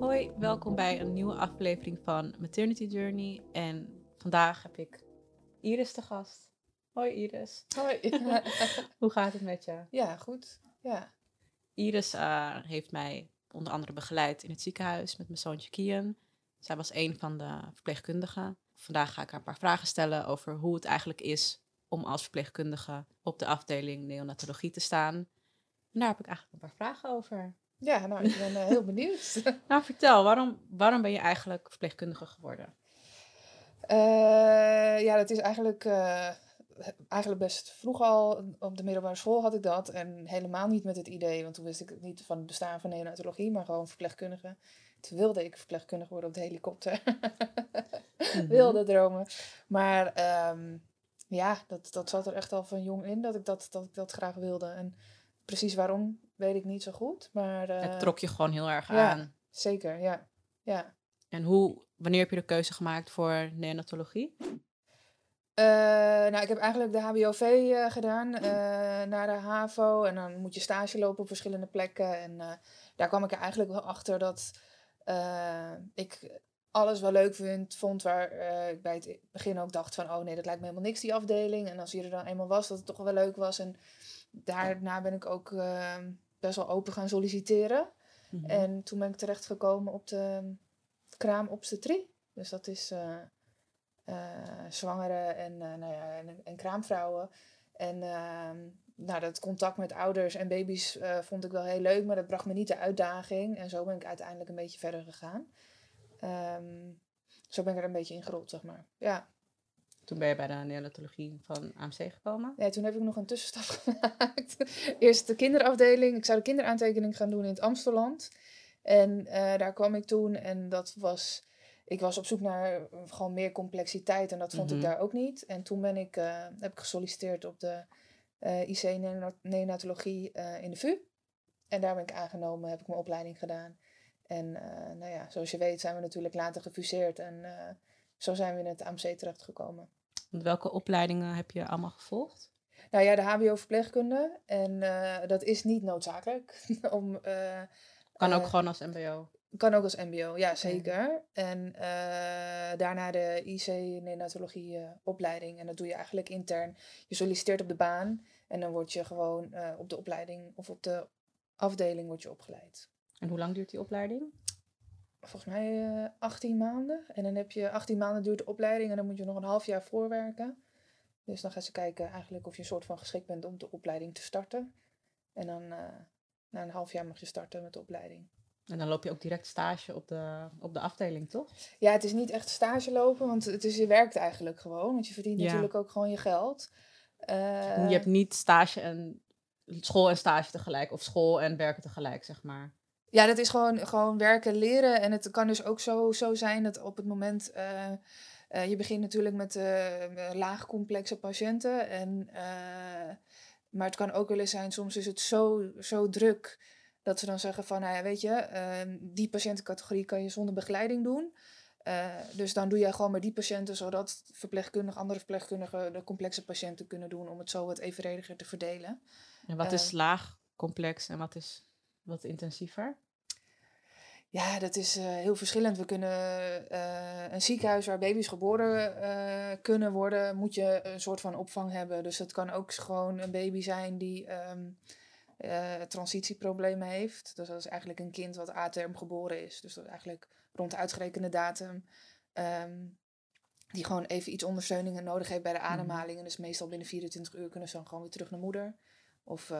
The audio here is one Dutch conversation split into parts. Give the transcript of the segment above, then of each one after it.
Hoi, welkom bij een nieuwe aflevering van Maternity Journey. En vandaag heb ik Iris te gast. Hoi Iris. Hoi. Hoe gaat het met je? Ja, goed. Ja. Iris uh, heeft mij onder andere begeleid in het ziekenhuis met mijn zoontje Kian. Zij was een van de verpleegkundigen. Vandaag ga ik haar een paar vragen stellen over hoe het eigenlijk is om als verpleegkundige op de afdeling neonatologie te staan. En daar heb ik eigenlijk een paar vragen over. Ja, nou, ik ben uh, heel benieuwd. nou, vertel, waarom, waarom ben je eigenlijk verpleegkundige geworden? Uh, ja, dat is eigenlijk, uh, eigenlijk best vroeg al. Op de middelbare school had ik dat. En helemaal niet met het idee, want toen wist ik niet van het bestaan van neonatologie, maar gewoon verpleegkundige. Toen wilde ik verpleegkundige worden op de helikopter. mm-hmm. Wilde dromen. Maar um, ja, dat, dat zat er echt al van jong in dat ik dat, dat ik dat graag wilde. En precies waarom weet ik niet zo goed. Maar, uh, het trok je gewoon heel erg ja, aan. Zeker, ja. ja. En hoe, wanneer heb je de keuze gemaakt voor neonatologie? Uh, nou, ik heb eigenlijk de HBOV uh, gedaan, uh, naar de HAVO. En dan moet je stage lopen op verschillende plekken. En daar kwam ik er eigenlijk wel achter dat ik alles wel leuk vind, vond. Waar ik bij het begin ook dacht van, oh nee, dat lijkt me helemaal niks, die afdeling. En als je er dan eenmaal was, dat het toch wel leuk was. En daarna ben ik ook best wel open gaan solliciteren. Mm-hmm. En toen ben ik terechtgekomen op de kraamobstetrie. Dus dat is uh, uh, zwangeren en, uh, nou ja, en, en, kraamvrouwen. En ehm, nou, dat contact met ouders en baby's vond ik wel heel leuk, maar dat bracht me niet de uitdaging. En zo ben ik uiteindelijk een beetje verder gegaan. Um, zo ben ik er een beetje ingerold, zeg maar. Ja. Toen ben je bij de neonatologie van AMC gekomen? Ja, toen heb ik nog een tussenstap gemaakt. Eerst de kinderafdeling. Ik zou de kinderaantekening gaan doen in het Amsteland. En uh, daar kwam ik toen en dat was... Ik was op zoek naar gewoon meer complexiteit en dat vond ik daar ook niet. En toen ben ik, uh, heb ik gesolliciteerd op de IC neonatologie in de VU. En daar ben ik aangenomen, heb ik mijn opleiding gedaan. En nou ja, zoals je weet zijn we natuurlijk later gefuseerd en zo zijn we in het AMC terechtgekomen. Welke opleidingen heb je allemaal gevolgd? Nou ja, de HBO-verpleegkunde. En uh, dat is niet noodzakelijk. om, uh, kan ook uh, gewoon als MBO. Kan ook als MBO, ja zeker. En daarna de IC neonatologie opleiding. En dat doe je eigenlijk intern. Je solliciteert op de baan en dan word je gewoon op de opleiding of op de afdeling word je opgeleid. En hoe lang duurt die opleiding? volgens mij uh, 18 maanden. En dan heb je 18 maanden duurt de opleiding en dan moet je nog een half jaar voorwerken. Dus dan gaan ze kijken eigenlijk of je een soort van geschikt bent om de opleiding te starten. En dan na een half jaar mag je starten met de opleiding. En dan loop je ook direct stage op de, op de afdeling, toch? Ja, het is niet echt stage lopen, want het is, je werkt eigenlijk gewoon. Want je verdient ja. natuurlijk ook gewoon je geld. Uh, je hebt niet stage en school en stage tegelijk, of school en werken tegelijk, zeg maar. Ja, dat is gewoon, gewoon werken, leren. En het kan dus ook zo, zo zijn dat op het moment. Uh, uh, je begint natuurlijk met laagcomplexe patiënten. En, maar het kan ook wel eens zijn, soms is het zo, zo druk. Dat ze dan zeggen van, nou ja, weet je, ehm, die patiëntencategorie kan je zonder begeleiding doen. dus dan doe je gewoon maar die patiënten, zodat verpleegkundigen, andere verpleegkundigen de complexe patiënten kunnen doen om het zo wat evenrediger te verdelen. En wat is laag complex en wat is wat intensiever? Ja, dat is uh, heel verschillend. We kunnen uh, een ziekenhuis waar baby's geboren uh, kunnen worden, moet je een soort van opvang hebben. Dus het kan ook gewoon een baby zijn die um, transitieproblemen heeft. Dus dat is eigenlijk een kind wat aterm geboren is. Dus dat is eigenlijk rond de uitgerekende datum. Um, die gewoon even iets ondersteuning nodig heeft bij de mhm. ademhaling. En dus meestal binnen 24 uur kunnen ze dan gewoon weer terug naar moeder. Of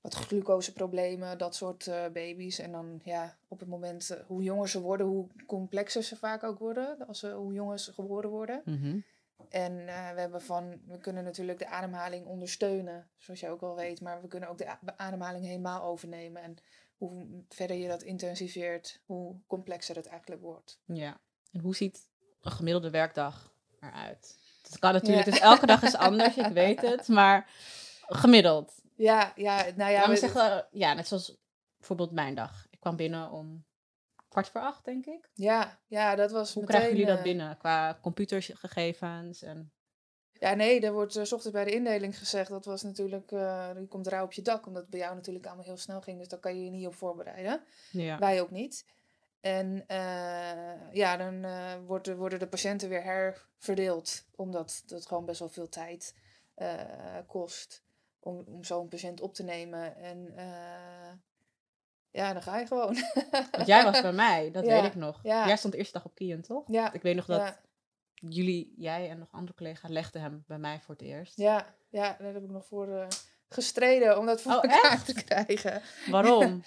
wat glucoseproblemen, dat soort uh, baby's. En dan ja, op het moment hoe jonger ze worden, hoe complexer ze vaak ook worden. Als ze, hoe jonger ze geboren worden. Mm -hmm. En uh, we hebben van, we kunnen natuurlijk de ademhaling ondersteunen, zoals je ook wel weet. Maar we kunnen ook de ademhaling helemaal overnemen. En hoe verder je dat intensiveert, hoe complexer het eigenlijk wordt. Ja, en hoe ziet een gemiddelde werkdag eruit? Dat kan natuurlijk, ja. dus elke dag is anders, ik weet het. Maar gemiddeld. Ja, ja, nou ja. we zeggen, ja, net zoals bijvoorbeeld mijn dag. Ik kwam binnen om kwart voor acht, denk ik. Ja, ja dat was Hoe meteen, krijgen jullie dat binnen? Qua computergegevens en... Ja, nee, er wordt uh, ochtends bij de indeling gezegd. Dat was natuurlijk, uh, je komt rauw op je dak. Omdat het bij jou natuurlijk allemaal heel snel ging. Dus daar kan je je niet op voorbereiden. Ja. Wij ook niet. En uh, ja, dan wordt, worden de patiënten weer herverdeeld. Omdat het gewoon best wel veel tijd kost om, om zo'n patiënt op te nemen. En ja, dan ga je gewoon. Want jij was bij mij, dat Ja, weet ik nog. ja. Jij stond de eerste dag op Kien, toch? Ja, Ik weet nog dat jullie, jij en nog andere collega legden hem bij mij voor het eerst. ja, ja, daar heb ik nog voor eh, gestreden om dat voor Oh, elkaar echt? te krijgen. Waarom?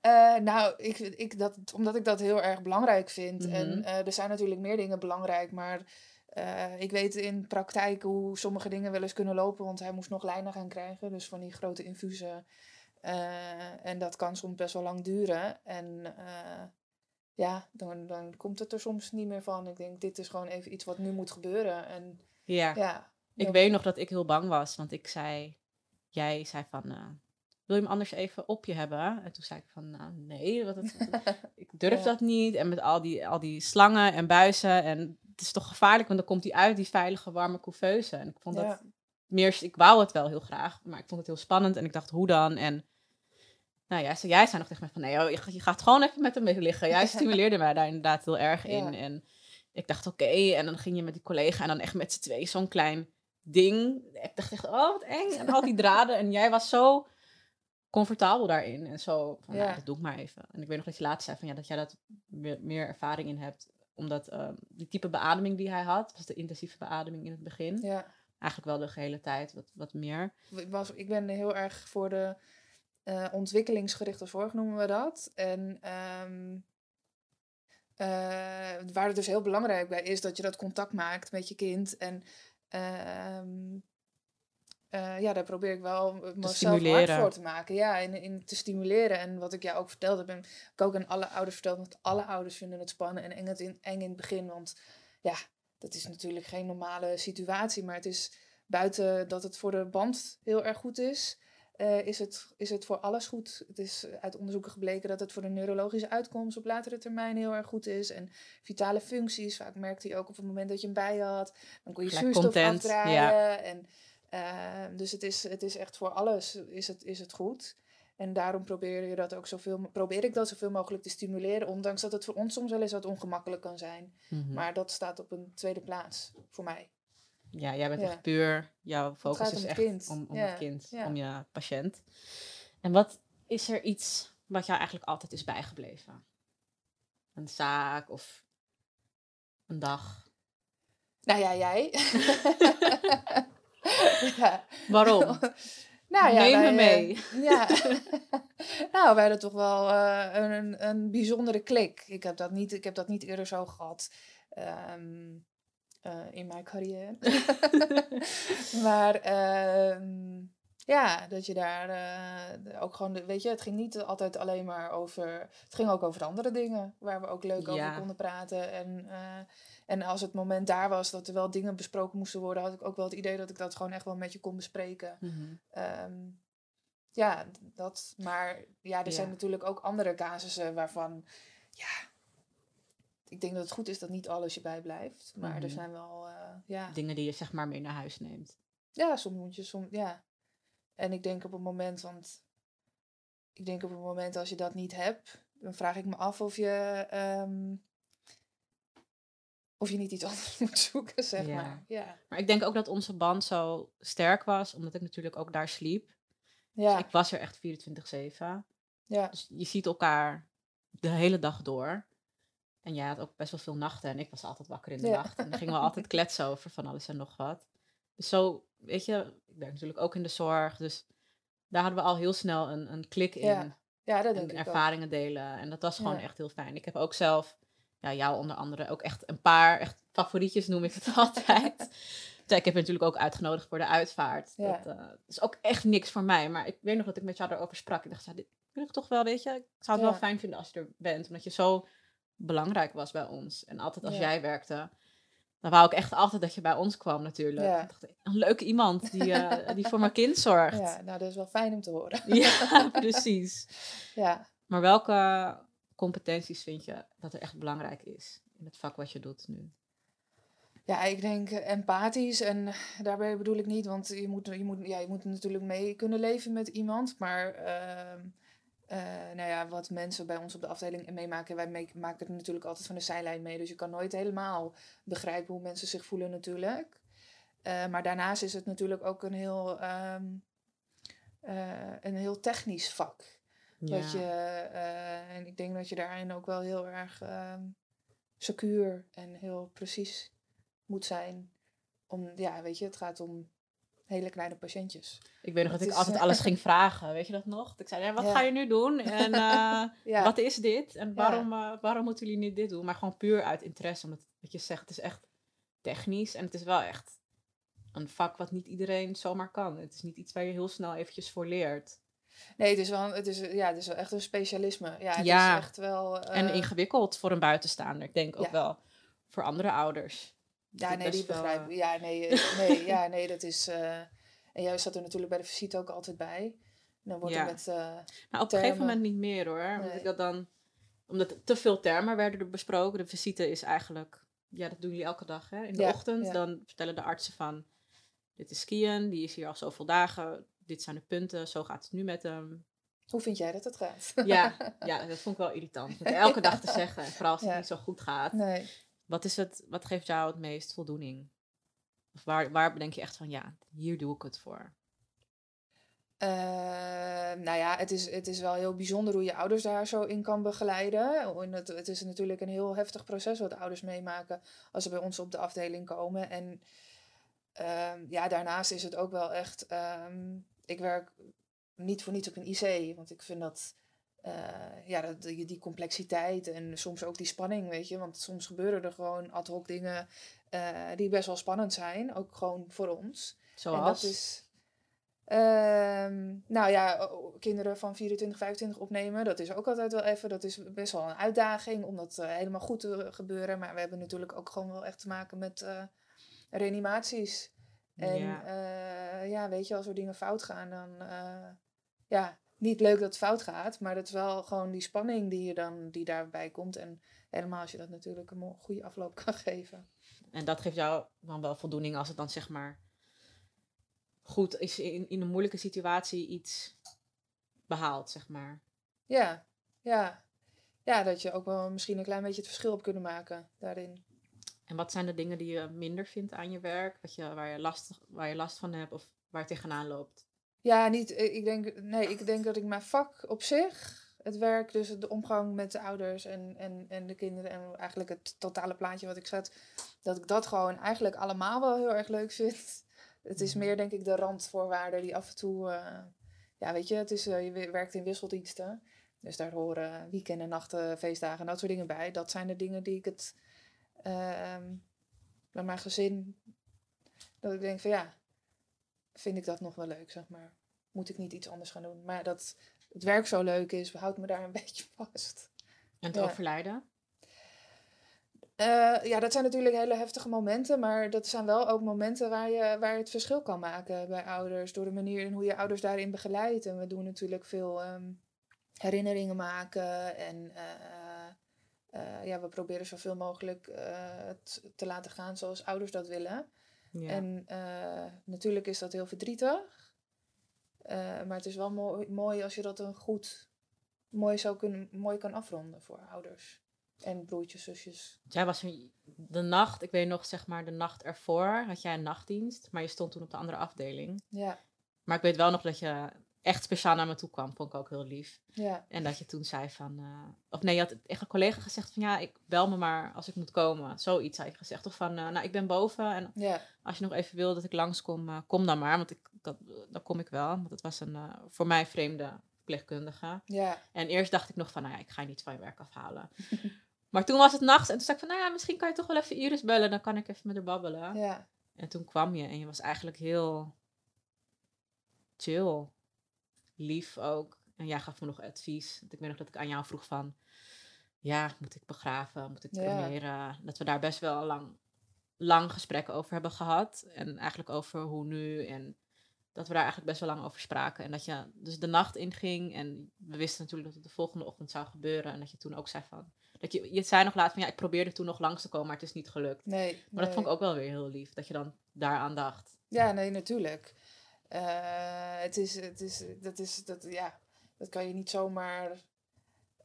Eh, nou, ik, ik dat, omdat ik dat heel erg belangrijk vind. Mhm. En eh, er zijn natuurlijk meer dingen belangrijk, maar ik weet in praktijk hoe sommige dingen wel eens kunnen lopen. Want hij moest nog lijnen gaan krijgen, dus van die grote infusen. Eh, en dat kan soms best wel lang duren. En eh, ja, dan, dan komt het er soms niet meer van. Ik denk, dit is gewoon even iets wat nu moet gebeuren. En ja. ja, Ik weet nog dat ik heel bang was, want ik zei, jij zei van, eh, wil je hem anders even op je hebben? En toen zei ik van, nou nee, wat het, ik durf Ja. dat niet. En met al die, al die slangen en buizen en het is toch gevaarlijk, want dan komt hij uit die veilige warme couveuse. En ik vond dat Ja. Meer, ik wou het wel heel graag, maar ik vond het heel spannend en ik dacht, hoe dan? En nou ja, zo, jij zei nog tegen mij van, nee, joh, je, gaat- je gaat gewoon even met hem liggen. Jij stimuleerde mij daar inderdaad heel erg in. Ja. En ik dacht, oké, en dan ging je met die collega en dan echt met z'n twee zo'n klein ding. Ik dacht echt, oh, wat eng. En al die draden. En jij was zo comfortabel daarin. En zo, van, nou, Ja. dat doe ik maar even. En ik weet nog dat je laatst zei van, ja, dat jij dat meer, meer ervaring in hebt. Omdat ehm, die type beademing die hij had, was de intensieve beademing in het begin. ja. Eigenlijk wel de gehele tijd, wat, wat meer. Ik, was, ik ben heel erg voor de eh, ontwikkelingsgerichte zorg, noemen we dat. En ehm, eh, waar het dus heel belangrijk bij is dat je dat contact maakt met je kind. En ehm, eh, ja, daar probeer ik wel mezelf hard voor te maken. Ja, in, in te stimuleren. En wat ik jou ook vertelde, ben ik ook aan alle ouders verteld. Want alle ouders vinden het spannend en eng, het in, eng in het begin. Want ja, dat is natuurlijk geen normale situatie. Maar het is buiten dat het voor de band heel erg goed is, eh, is, het, is het voor alles goed. Het is uit onderzoeken gebleken dat het voor de neurologische uitkomst op latere termijn heel erg goed is. En vitale functies, vaak merkte hij ook op het moment dat je hem bij had. Dan kon je Gelijk zuurstof content, afdraaien. ja. En, eh, dus het is, het is echt voor alles is het, is het goed. En daarom probeer, je dat ook zoveel, probeer ik dat zoveel mogelijk te stimuleren. Ondanks dat het voor ons soms wel eens wat ongemakkelijk kan zijn. Mhm. Maar dat staat op een tweede plaats voor mij. Ja, jij bent Ja. echt puur, jouw focus is echt kind. om, om Ja, het kind, ja. om je patiënt. En wat is er iets wat jou eigenlijk altijd is bijgebleven? Een zaak of een dag? Nou ja, jij. Waarom? Nou ja, Neem me eh, mee. ja. nou, wij hadden toch wel eh, een, een, een bijzondere klik. Ik heb dat niet, ik heb dat niet eerder zo gehad ehm, eh, in mijn carrière. maar ehm, ja, dat je daar eh, ook gewoon, weet je, het ging niet altijd alleen maar over, het ging ook over de andere dingen waar we ook leuk Ja. over konden praten. En, eh, en als het moment daar was dat er wel dingen besproken moesten worden, had ik ook wel het idee dat ik dat gewoon echt wel met je kon bespreken. Mhm. Ehm, ja, dat. Maar ja, er zijn natuurlijk ook andere casussen waarvan, ja, ik denk dat het goed is dat niet alles je bijblijft. Maar Mhm. er zijn wel, eh, ja, Dingen die je zeg maar mee naar huis neemt. ja, soms moet je, soms, ja. En ik denk op het moment, want ik denk op het moment als je dat niet hebt, dan vraag ik me af of je, ehm, of je niet iets anders moet zoeken, zeg Ja. maar. Ja, Maar ik denk ook dat onze band zo sterk was, omdat ik natuurlijk ook daar sliep. ja, Dus ik was er echt 24-7. ja, Dus je ziet elkaar de hele dag door. En jij had ook best wel veel nachten en ik was altijd wakker in de Ja. nacht. En dan gingen we altijd kletsen over van alles en nog wat. Dus zo, weet je, ik werk natuurlijk ook in de zorg. Dus daar hadden we al heel snel een, een klik in. Ja, ja, dat en denk ook. ervaringen delen. En dat was gewoon Ja. echt heel fijn. Ik heb ook zelf, ja, jou onder andere, ook echt een paar echt favorietjes noem ik het altijd. Ik heb je natuurlijk ook uitgenodigd voor de uitvaart. Ja. Dat eh, is ook echt niks voor mij. Maar ik weet nog dat ik met jou daarover sprak. Ik dacht, ja, dit wil ik toch wel, weet je. Ik zou het Ja. wel fijn vinden als je er bent. Omdat je zo belangrijk was bij ons. En altijd als jij werkte, dan wou ik echt altijd dat je bij ons kwam natuurlijk. Ja. Ik dacht, een leuke iemand die, eh, die voor mijn kind zorgt. Ja, nou, dat is wel fijn om te horen. ja precies. Ja, Maar welke competenties vind je dat er echt belangrijk is in het vak wat je doet nu? Ja, ik denk eh, empathisch en daarbij bedoel ik niet, want je moet, je moet, ja, je moet natuurlijk mee kunnen leven met iemand. Maar ehm, eh, nou ja, wat mensen bij ons op de afdeling meemaken, wij mee- maken het natuurlijk altijd van de zijlijn mee. Dus je kan nooit helemaal begrijpen hoe mensen zich voelen natuurlijk. Eh, maar daarnaast is het natuurlijk ook een heel, ehm, eh, een heel technisch vak. Dat je, en ik denk dat je daarin ook wel heel erg ehm secuur en heel precies moet zijn. Om, ja, weet je, het gaat om hele kleine patiëntjes. Ik weet nog dat ik is, altijd eh, alles ging vragen. Weet je dat nog? Dat Ik zei, ja, wat Ja. ga je nu doen? En eh, Ja, wat is dit? En waarom, eh, waarom moeten jullie niet dit doen? Maar gewoon puur uit interesse. Omdat, wat je zegt, het is echt technisch. En het is wel echt een vak wat niet iedereen zomaar kan. Het is niet iets waar je heel snel eventjes voor leert. nee, het is wel, het is, ja, het is wel echt een specialisme. Ja, het Ja. is echt wel... en ingewikkeld voor een buitenstaander. Ik denk ook wel voor andere ouders. Ja, nee, die begrijp ik. eh, Ja, nee, eh, nee, ja, nee, dat is... eh, en jij zat er natuurlijk bij de visite ook altijd bij. Dan wordt Ja. er met... Maar op een gegeven moment niet meer hoor. Omdat ik dat dan, omdat te veel termen werden er besproken. De visite is eigenlijk, ja, dat doen jullie elke dag hè. In de Ja, ochtend ja. dan vertellen de artsen van, dit is skiën, die is hier al zoveel dagen. Dit zijn de punten, zo gaat het nu met hem. hoe vind jij dat het gaat? Ja, ja dat vond ik wel irritant. Elke dag te zeggen, en vooral als het niet zo goed gaat. Nee. Wat, is het, wat geeft jou het meest voldoening? Of waar, waar bedenk je echt van, ja, hier doe ik het voor? Eh, nou ja, het is, het is wel heel bijzonder hoe je ouders daar zo in kan begeleiden. En het, het is natuurlijk een heel heftig proces wat ouders meemaken als ze bij ons op de afdeling komen. En ehm, ja, daarnaast is het ook wel echt. ehm, ik werk niet voor niets op een IC, want ik vind dat. Eh, ja, dat, die, die complexiteit en soms ook die spanning, weet je. Want soms gebeuren er gewoon ad hoc dingen eh, die best wel spannend zijn, ook gewoon voor ons. Zoals? En dat is. ehm, nou ja, kinderen van 24, 25 opnemen, dat is ook altijd wel even. Dat is best wel een uitdaging om dat eh, helemaal goed te gebeuren. Maar we hebben natuurlijk ook gewoon wel echt te maken met reanimaties. En Ja. ja. ja, weet je, als er dingen fout gaan, dan. ja, niet leuk dat het fout gaat, maar dat is wel gewoon die spanning die, je dan, die daarbij komt. En helemaal als je dat natuurlijk een goede afloop kan geven. En dat geeft jou dan wel voldoening als het dan zeg maar goed is in, in een moeilijke situatie iets behaalt, zeg maar. Ja, ja. Ja, dat je ook wel misschien een klein beetje het verschil op kunnen maken daarin. En wat zijn de dingen die je minder vindt aan je werk, wat je, waar, je last, waar je last van hebt of waar je tegenaan loopt? Ja, niet, eh, ik denk, nee, ik denk dat ik mijn vak op zich, het werk, dus de omgang met de ouders en, en, en de kinderen en eigenlijk het totale plaatje wat ik zet, dat ik dat gewoon eigenlijk allemaal wel heel erg leuk vind. Het is Mhm. meer denk ik de randvoorwaarden die af en toe, eh, ja weet je, het is, eh, je we- werkt in wisseldiensten. Dus daar horen weekenden, nachten, feestdagen en dat soort dingen bij. Dat zijn de dingen die ik het ehm bij mijn gezin, dat ik denk van ja, vind ik dat nog wel leuk, zeg maar. Moet ik niet iets anders gaan doen. Maar dat het werk zo leuk is, houdt me daar een beetje vast. En het Ja. overlijden? Eh, ja, dat zijn natuurlijk hele heftige momenten, maar dat zijn wel ook momenten waar je, waar je het verschil kan maken bij ouders. Door de manier in hoe je ouders daarin begeleidt. En we doen natuurlijk veel ehm, herinneringen maken en eh, eh, ja, we proberen zoveel mogelijk het te laten gaan zoals ouders dat willen. Ja. En eh, natuurlijk is dat heel verdrietig. Eh, maar het is wel mooi, mooi als je dat dan goed mooi, zou kunnen, mooi kan afronden voor ouders. En broertjes, zusjes. Jij was de nacht, ik weet nog zeg maar de nacht ervoor, had jij een nachtdienst, maar je stond toen op de andere afdeling. Ja, Maar ik weet wel nog dat je echt speciaal naar me toe kwam, vond ik ook heel lief. ja, En dat je toen zei van, eh, of nee, je had echt een collega gezegd van ja, ik bel me maar als ik moet komen. Zoiets had je gezegd. Of van, eh, nou ik ben boven en ja, als je nog even wil dat ik langskom, eh, kom dan maar. Want ik, dat, dan kom ik wel. Want het was een voor mij vreemde verpleegkundige. ja, En eerst dacht ik nog van, nou ja, ik ga je niet van je werk afhalen. maar toen was het nachts en toen zei ik van, nou ja, misschien kan je toch wel even Iris bellen. Dan kan ik even met haar babbelen. ja, En toen kwam je en je was eigenlijk heel chill. Lief ook. En jij gaf me nog advies. Ik weet nog dat ik aan jou vroeg van... Ja, moet ik begraven? Moet ik Ja. cremeren? Dat we daar best wel lang, lang gesprekken over hebben gehad. En eigenlijk over hoe nu. En dat we daar eigenlijk best wel lang over spraken. En dat je dus de nacht inging. En we wisten natuurlijk dat het de volgende ochtend zou gebeuren. En dat je toen ook zei van... Dat je, je zei nog laatst van ja, ik probeerde toen nog langs te komen, maar het is niet gelukt. Nee. Maar dat vond ik ook wel weer heel lief, dat je dan daaraan dacht. Ja, nee, natuurlijk. Uh, het is, het is, dat is, dat, ja, dat kan je niet zomaar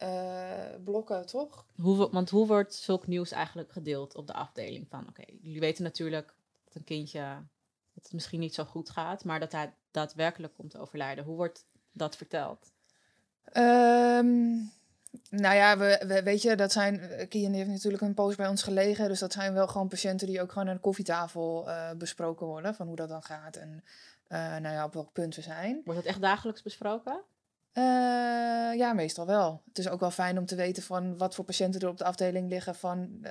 uh, blokken, toch? Hoe, want hoe wordt zulk nieuws eigenlijk gedeeld op de afdeling? Van oké, jullie weten natuurlijk dat een kindje dat het misschien niet zo goed gaat, maar dat hij daadwerkelijk komt te overlijden. Hoe wordt dat verteld? Um, nou ja, we, we, weet je, dat zijn. Kian heeft natuurlijk een poos bij ons gelegen. Dus dat zijn wel gewoon patiënten die ook gewoon aan de koffietafel uh, besproken worden. Van hoe dat dan gaat en nou ja, op welk punt we zijn. Wordt dat echt dagelijks besproken? Uh, ja, meestal wel. Het is ook wel fijn om te weten van wat voor patiënten er op de afdeling liggen. Van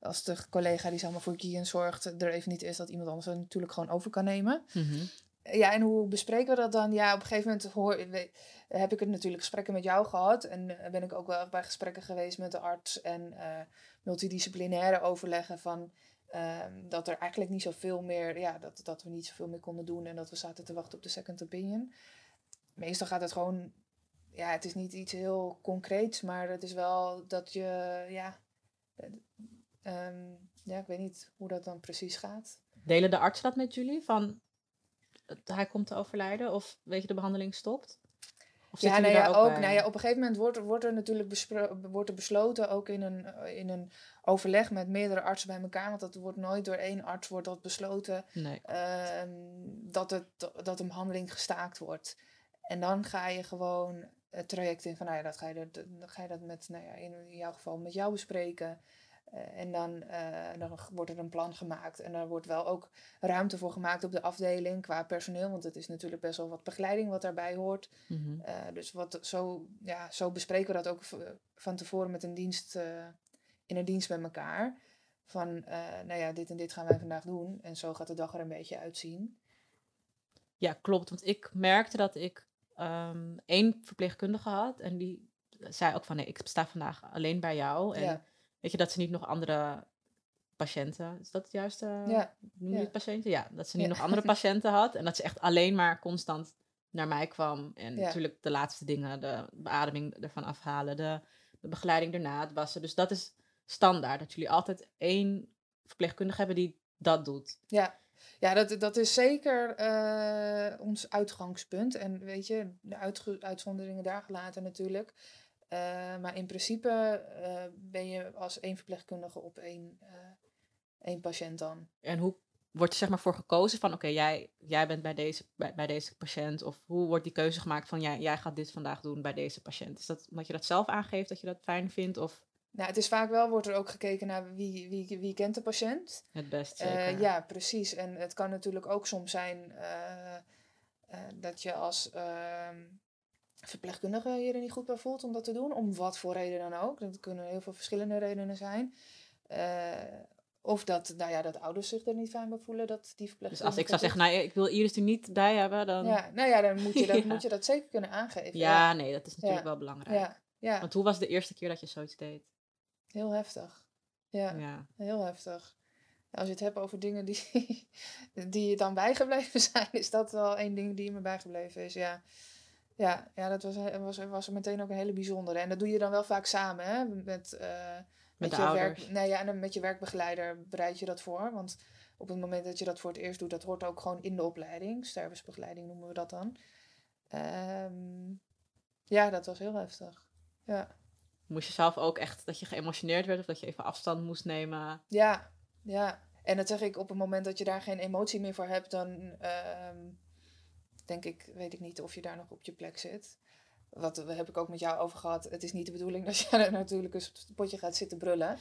als de collega die zeg maar, voor Kian zorgt er even niet is, dat iemand anders er natuurlijk gewoon over kan nemen. Mm -hmm. Ja, en hoe bespreken we dat dan? Ja, op een gegeven moment hoor, heb ik het natuurlijk gesprekken met jou gehad. En ben ik ook wel bij gesprekken geweest met de arts en uh, multidisciplinaire overleggen van uh, dat er eigenlijk niet zoveel meer, ja, dat, dat we niet zoveel meer konden doen en dat we zaten te wachten op de second opinion. Meestal gaat het gewoon, ja, het is niet iets heel concreets, maar het is wel dat je, ja, um, ja, ik weet niet hoe dat dan precies gaat. Delen de artsen dat met jullie? Van hij komt te overlijden of weet je de behandeling stopt? Ja, nou ja, ook, ook nou ja, op een gegeven moment wordt, wordt er natuurlijk wordt er besloten, ook in een, in een overleg met meerdere artsen bij elkaar, want dat wordt nooit door één arts wordt dat besloten, nee. uh, dat, het, dat een behandeling gestaakt wordt. En dan ga je gewoon het traject in van, nou ja, dat ga je, dat, dan ga je dat met, nou ja, in jouw geval met jou bespreken. Uh, en dan, dan wordt er een plan gemaakt. En er wordt wel ook ruimte voor gemaakt op de afdeling qua personeel. Want het is natuurlijk best wel wat begeleiding wat daarbij hoort. Mm -hmm. uh, dus wat, zo, ja, zo bespreken we dat ook van tevoren met een dienst, in een dienst met elkaar. Van, nou ja, dit en dit gaan wij vandaag doen. En zo gaat de dag er een beetje uitzien. Ja, klopt. Want ik merkte dat ik um, één verpleegkundige had. En die zei ook van, nee, ik sta vandaag alleen bij jou. En ja Weet je, dat ze niet nog andere patiënten, is dat het juiste? Ja. Noem je ja. het patiënten? Ja, dat ze niet nog andere patiënten had. En dat ze echt alleen maar constant naar mij kwam. En ja. natuurlijk de laatste dingen, de beademing ervan afhalen, de, de begeleiding erna, het wassen. Dus dat is standaard, dat jullie altijd één verpleegkundige hebben die dat doet. Ja, ja dat, dat is zeker uh, ons uitgangspunt. En weet je, de uitzonderingen daar gelaten natuurlijk. Uh, maar in principe uh, ben je als één verpleegkundige op één, uh, één patiënt dan. En hoe wordt er zeg maar voor gekozen van oké, okay, jij, jij bent bij deze, bij, bij, deze patiënt? Of hoe wordt die keuze gemaakt van jij, jij gaat dit vandaag doen bij deze patiënt? Is dat omdat je dat zelf aangeeft, dat je dat fijn vindt? Of? Nou, het is vaak wel, wordt er ook gekeken naar wie, wie, wie kent de patiënt. Het best zeker. ja, precies. En het kan natuurlijk ook soms zijn dat je als ehm, verpleegkundige je er niet goed bij voelt om dat te doen. Om wat voor reden dan ook. Dat kunnen heel veel verschillende redenen zijn. Uh, of dat, nou ja, dat ouders zich er niet fijn bij voelen dat die verpleegkundige... Dus als ik zou zeggen, nou, ik wil Iris er niet bij hebben, dan... Ja, nou ja, dan moet je dat, ja. moet je dat zeker kunnen aangeven. Ja, ja. nee, dat is natuurlijk ja. wel belangrijk. Ja. Ja. Want hoe was de eerste keer dat je zoiets deed? Heel heftig. Ja, ja. heel heftig. Als je het hebt over dingen die, die je dan bijgebleven zijn, is dat wel één ding die me bijgebleven is, ja. Ja, ja dat was, was, was meteen ook een hele bijzondere. En dat doe je dan wel vaak samen, hè? Met, uh, met, met je ouders. werk. Nee, ja, en met je werkbegeleider bereid je dat voor. Want op het moment dat je dat voor het eerst doet, dat hoort ook gewoon in de opleiding. Stervensbegeleiding noemen we dat dan. Um, ja, dat was heel heftig. Ja. Moest je zelf ook echt dat je geëmotioneerd werd of dat je even afstand moest nemen? Ja, ja. En dat zeg ik op het moment dat je daar geen emotie meer voor hebt, dan. Um, denk ik, weet ik niet of je daar nog op je plek zit. Wat heb ik ook met jou over gehad. Het is niet de bedoeling dat je er natuurlijk een potje gaat zitten brullen.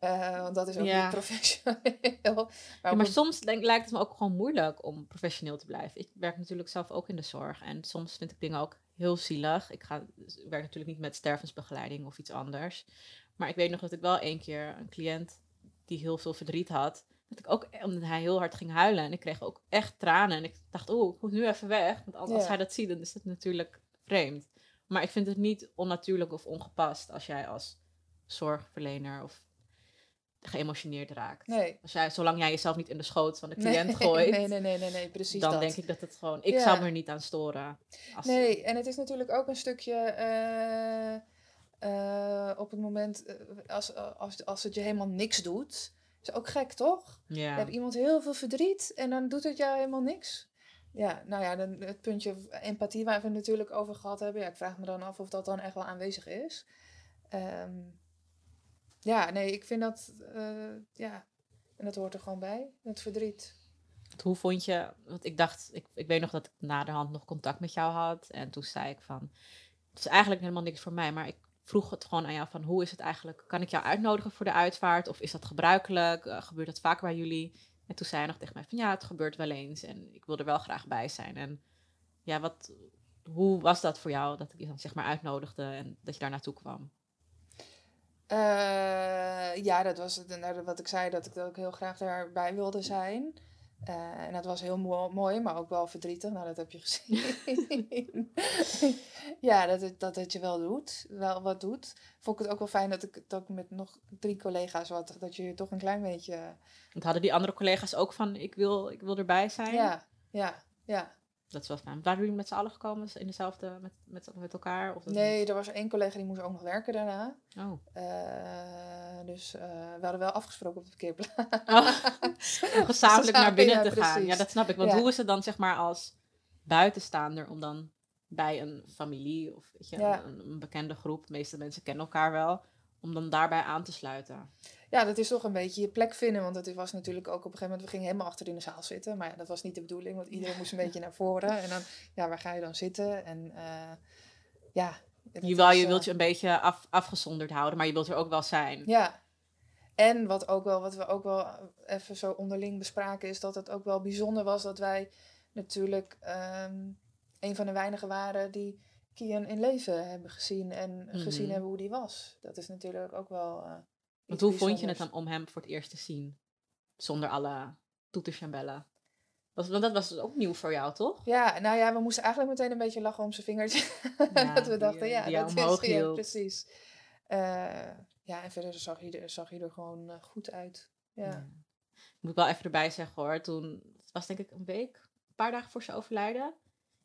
Uh, want dat is ook ja. niet professioneel. Maar, ja, maar soms denk, lijkt het me ook gewoon moeilijk om professioneel te blijven. Ik werk natuurlijk zelf ook in de zorg. En soms vind ik dingen ook heel zielig. Ik, ga, ik werk natuurlijk niet met stervensbegeleiding of iets anders. Maar ik weet nog dat ik wel één keer een cliënt die heel veel verdriet had dat ik ook, omdat hij heel hard ging huilen. En ik kreeg ook echt tranen. En ik dacht, oh, ik moet nu even weg. Want als, hij dat ziet, dan is het natuurlijk vreemd. Maar ik vind het niet onnatuurlijk of ongepast als jij als zorgverlener of geëmotioneerd raakt. Nee. Als jij, zolang jij jezelf niet in de schoot van de cliënt gooit. Nee, nee, nee, nee, nee, precies Dan dat. denk ik dat het gewoon... Ik zou me er niet aan storen. Als nee, en het is natuurlijk ook een stukje... Uh, eh, op het moment, eh, als, als, als het je helemaal niks doet. Is ook gek, toch? Ja. Je hebt iemand heel veel verdriet en dan doet het jou helemaal niks. Ja, nou ja, dan het puntje empathie waar we het natuurlijk over gehad hebben. Ja, ik vraag me dan af of dat dan echt wel aanwezig is. Ehm, ja, nee, ik vind dat, eh, ja, en dat hoort er gewoon bij, het verdriet. Hoe vond je, want ik dacht, ik, ik weet nog dat ik naderhand nog contact met jou had. En toen zei ik van, het is eigenlijk helemaal niks voor mij, maar ik vroeg het gewoon aan jou van, hoe is het eigenlijk, kan ik jou uitnodigen voor de uitvaart? Of is dat gebruikelijk? Uh, gebeurt dat vaak bij jullie? En toen zei hij nog tegen mij van, ja, het gebeurt wel eens en ik wil er wel graag bij zijn. En ja, wat, hoe was dat voor jou, dat ik je dan zeg maar uitnodigde en dat je daar naartoe kwam? Uh, ja, dat was het, wat ik zei, dat ik ook heel graag daarbij wilde zijn. Uh, en dat was heel mo mooi, maar ook wel verdrietig. Nou, dat heb je gezien. ja, dat het, dat het je wel doet, wel wat doet. Vond ik het ook wel fijn dat ik, dat ik met nog drie collega's wat, dat je toch een klein beetje... Want hadden die andere collega's ook van, ik wil, ik wil erbij zijn? Ja, ja, ja. Dat is wel fijn. Waren jullie met z'n allen gekomen in dezelfde, met, met, met elkaar? Of nee, er was één collega die moest ook nog werken daarna. Oh. Uh, dus uh, we hadden wel afgesproken op de parkeerplaats. Oh. Om gezamenlijk naar binnen ja, te precies. gaan. Ja, dat snap ik. Want ja. hoe is het dan zeg maar als buitenstaander om dan bij een familie of weet je, ja. een, een, bekende groep, de meeste mensen kennen elkaar wel, om dan daarbij aan te sluiten? Ja, dat is toch een beetje je plek vinden. Want het was natuurlijk ook op een gegeven moment, we gingen helemaal achter in de zaal zitten. Maar ja, dat was niet de bedoeling, want iedereen moest een beetje naar voren. En dan, ja, waar ga je dan zitten? En uh, ja. Je, wel, je wilt je een beetje af, afgezonderd houden, maar je wilt er ook wel zijn. Ja. En wat, ook wel, wat we ook wel even zo onderling bespraken, is dat het ook wel bijzonder was dat wij natuurlijk um, een van de weinigen waren die Kian in leven hebben gezien en mm -hmm. gezien hebben hoe die was. Dat is natuurlijk ook wel. Uh, Want hoe vond je het dan om hem voor het eerst te zien? Zonder alle toeters en bellen. Want dat was ook nieuw voor jou, toch? Ja, nou ja, we moesten eigenlijk meteen een beetje lachen om zijn vingertje. Ja, dat we dachten, die, ja, die dat is ja, precies. Uh, ja, en verder zag hij er, zag hij er gewoon uh, goed uit. Ja. ja. Moet ik wel even erbij zeggen hoor. Toen, het was denk ik een week, een paar dagen voor zijn overlijden,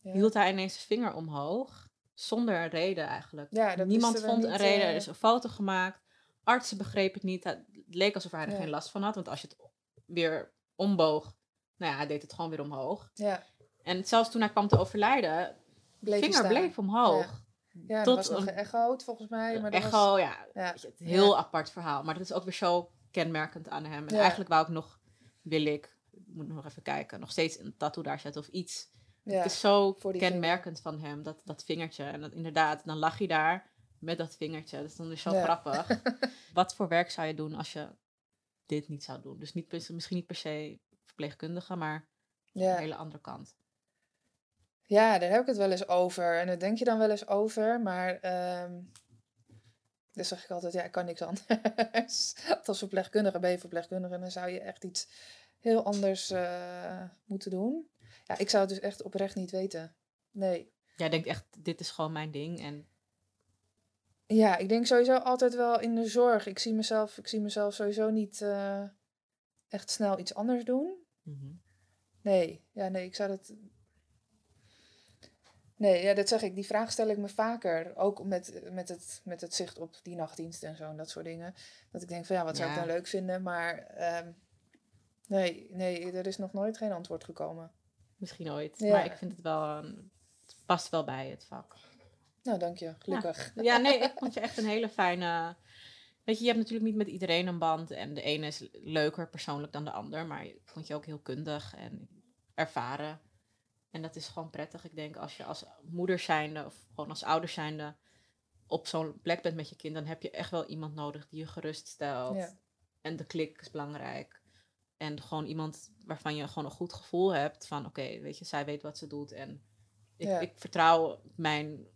hield hij ineens zijn vinger omhoog. Zonder een reden eigenlijk. Niemand vond niet, een reden. Er is een foto gemaakt. Artsen begrepen het niet. Het leek alsof hij er geen last van had. Want als je het weer omboog, nou ja, hij deed het gewoon weer omhoog. Ja. En zelfs toen hij kwam te overlijden, bleef vinger bleef omhoog. Ja, dat was nog geëchoed volgens mij. Maar echo, was... ja. ja. Het heel apart verhaal. Maar dat is ook weer zo kenmerkend aan hem. En eigenlijk wou ik nog, wil ik, moet nog even kijken, nog steeds een tattoo daar zetten of iets. Het is zo kenmerkend vinger. van hem, dat, dat vingertje. En dat, inderdaad, dan lag hij daar met dat vingertje. Dat is dan dus zo grappig. Wat voor werk zou je doen als je dit niet zou doen? Dus niet, misschien niet per se verpleegkundige, maar ja. een hele andere kant. Ja, daar heb ik het wel eens over. En daar denk je dan wel eens over. Maar um, dus zeg ik altijd, ja, ik kan niks anders. Als verpleegkundige ben je verpleegkundige, dan zou je echt iets heel anders uh, moeten doen. Ja, ik zou het dus echt oprecht niet weten. Nee. Jij denkt echt, dit is gewoon mijn ding en... Ja, ik denk sowieso altijd wel in de zorg. Ik zie mezelf, ik zie mezelf sowieso niet uh, echt snel iets anders doen. Mm -hmm. Nee, ja, nee, ik zou dat... Nee, ja, dat zeg ik. Die vraag stel ik me vaker. Ook met, met, het, met het zicht op die nachtdienst en zo en dat soort dingen. Dat ik denk van ja, wat zou ja. ik dan leuk vinden? Maar um, nee, nee, er is nog nooit geen antwoord gekomen. Misschien ooit. Ja. Maar ik vind het wel, een, het past wel bij het vak. Nou, dank je. Gelukkig. Ja. ja, nee, ik vond je echt een hele fijne... Weet je, je hebt natuurlijk niet met iedereen een band. En de ene is leuker persoonlijk dan de ander. Maar ik vond je ook heel kundig en ervaren. En dat is gewoon prettig. Ik denk, als je als moeder zijnde of gewoon als ouder zijnde op zo'n plek bent met je kind, dan heb je echt wel iemand nodig die je gerust stelt. Ja. En de klik is belangrijk. En gewoon iemand waarvan je gewoon een goed gevoel hebt van oké, weet je, zij weet wat ze doet. En ik, ja. ik vertrouw mijn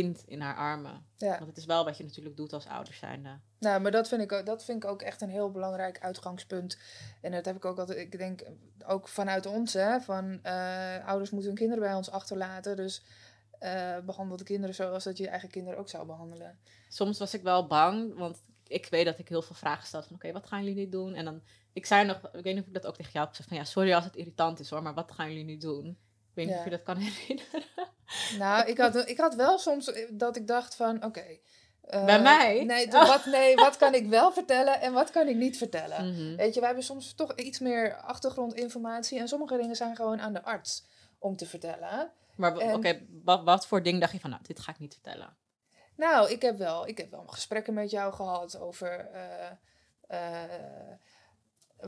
kind in haar armen. Ja. Want het is wel wat je natuurlijk doet als ouder zijnde. Nou, maar dat vind, ik ook, dat vind ik ook echt een heel belangrijk uitgangspunt. En dat heb ik ook altijd, ik denk ook vanuit ons, hè, van uh, ouders moeten hun kinderen bij ons achterlaten. Dus uh, behandel de kinderen zoals dat je je eigen kinderen ook zou behandelen. Soms was ik wel bang, want ik weet dat ik heel veel vragen stel van oké, wat gaan jullie nu doen? En dan, ik zei nog, ik weet niet of ik dat ook tegen jou heb gezegd van ja, sorry als het irritant is hoor, maar wat gaan jullie nu doen? Ik weet niet ja. of je dat kan herinneren. Nou, ik had, ik had wel soms dat ik dacht van oké, okay, Eh, Bij mij? Nee, wat, nee, wat kan ik wel vertellen en wat kan ik niet vertellen? Mhm. Weet je, wij hebben soms toch iets meer achtergrondinformatie. En sommige dingen zijn gewoon aan de arts om te vertellen. Maar oké, wat, wat voor ding dacht je van, nou, dit ga ik niet vertellen? Nou, ik heb wel, ik heb wel gesprekken met jou gehad over. eh, eh,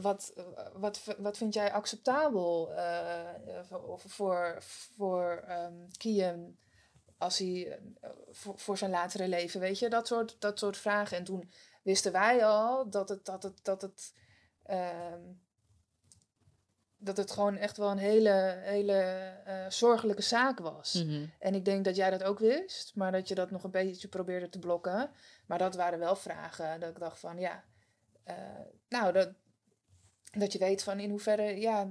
wat, wat, wat vind jij acceptabel eh, voor, voor, voor Kian als hij eh, voor, voor zijn latere leven, weet je, dat soort, dat soort vragen. En toen wisten wij al dat het, dat het, dat het, ehm, dat het gewoon echt wel een hele, hele eh, zorgelijke zaak was. Mhm. En ik denk dat jij dat ook wist, maar dat je dat nog een beetje probeerde te blokken. Maar dat waren wel vragen dat ik dacht van ja, nou dat, dat je weet van in hoeverre, ja,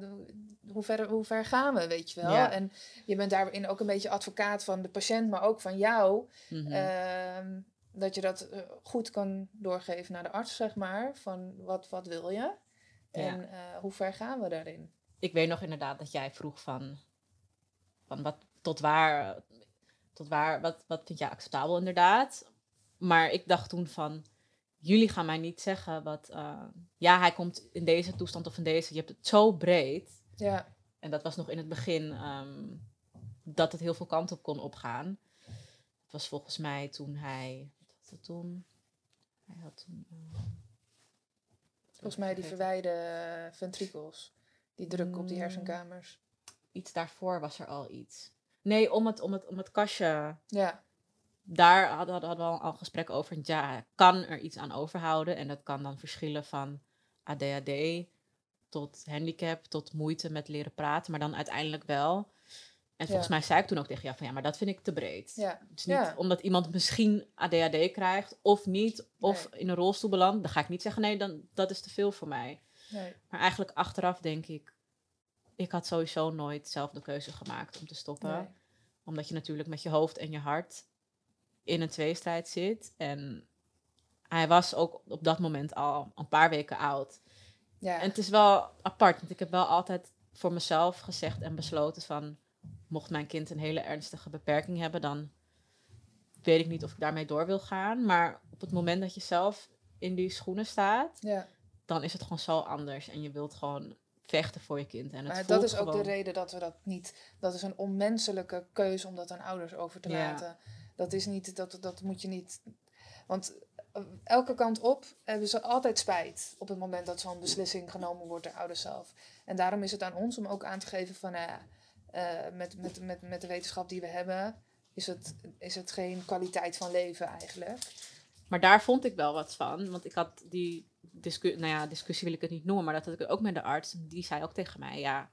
hoe ver, hoe ver gaan we, weet je wel. Ja. En je bent daarin ook een beetje advocaat van de patiënt, maar ook van jou. Mhm. Ehm, dat je dat eh, goed kan doorgeven naar de arts, zeg maar. Van wat, wat wil je? En eh, hoe ver gaan we daarin? ik weet nog inderdaad dat jij vroeg van, van wat, tot waar, tot waar, wat, wat vind jij acceptabel inderdaad. Maar ik dacht toen van, jullie gaan mij niet zeggen wat, eh, ja, hij komt in deze toestand of in deze. Je hebt het zo breed. Ja, En dat was nog in het begin ehm, dat het heel veel kanten op kon opgaan. Het was volgens mij toen hij, wat was het toen? Hij had toen... eh, volgens mij die verwijde ventrikels. Die druk op die Mm. hersenkamers. Iets daarvoor was er al iets. Nee, om het, om het, om het kastje Ja, daar hadden, we al een gesprek over. Ja, kan er iets aan overhouden. En dat kan dan verschillen van ADHD tot handicap, tot moeite met leren praten. Maar dan uiteindelijk wel. En volgens Ja. mij zei ik toen ook tegen jou van ja, maar dat vind ik te breed. ja, Het is niet Ja. omdat iemand misschien ADHD krijgt of niet, of in een rolstoel belandt. Dan ga ik niet zeggen nee, dan, dat is te veel voor mij. nee. Maar eigenlijk achteraf denk ik, ik had sowieso nooit zelf de keuze gemaakt om te stoppen nee. omdat je natuurlijk met je hoofd en je hart in een tweestrijd zit. En hij was ook op dat moment al een paar weken oud. Ja, En het is wel apart, want ik heb wel altijd voor mezelf gezegd en besloten van... mocht mijn kind een hele ernstige beperking hebben, dan weet ik niet of ik daarmee door wil gaan. Maar op het moment dat je zelf in die schoenen staat, ja. dan is het gewoon zo anders. En je wilt gewoon vechten voor je kind. En het Maar voelt dat is ook gewoon... de reden dat we dat niet... Dat is een onmenselijke keuze om dat aan ouders over te Ja. laten. Dat is niet... Dat, dat moet je niet... Want eh, elke kant op hebben ze altijd spijt op het moment dat zo'n beslissing genomen wordt door ouders zelf. En daarom is het aan ons om ook aan te geven van, nou ja, eh, met, met, met, met de wetenschap die we hebben, is het, is het geen kwaliteit van leven eigenlijk. Maar daar vond ik wel wat van. Want ik had die discussie, nou ja, discussie wil ik het niet noemen, maar dat had ik ook met de arts. Die zei ook tegen mij, ja,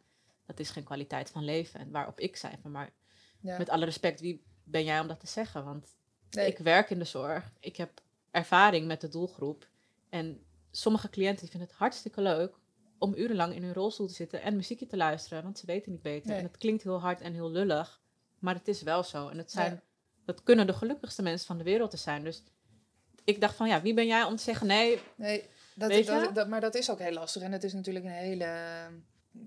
dat is geen kwaliteit van leven. En waarop ik zei van, maar Ja. met alle respect, wie ben jij om dat te zeggen? Want Nee. ik werk in de zorg, ik heb ervaring met de doelgroep. En sommige cliënten die vinden het hartstikke leuk om urenlang in hun rolstoel te zitten en muziekje te luisteren, want ze weten niet beter. Nee. En het klinkt heel hard en heel lullig, maar het is wel zo. En het zijn, Ja. dat kunnen de gelukkigste mensen van de wereld te zijn. Dus ik dacht van, ja, wie ben jij om te zeggen nee? Nee, dat, Weet dat, je? dat- maar dat is ook heel lastig. En het is natuurlijk een hele eh,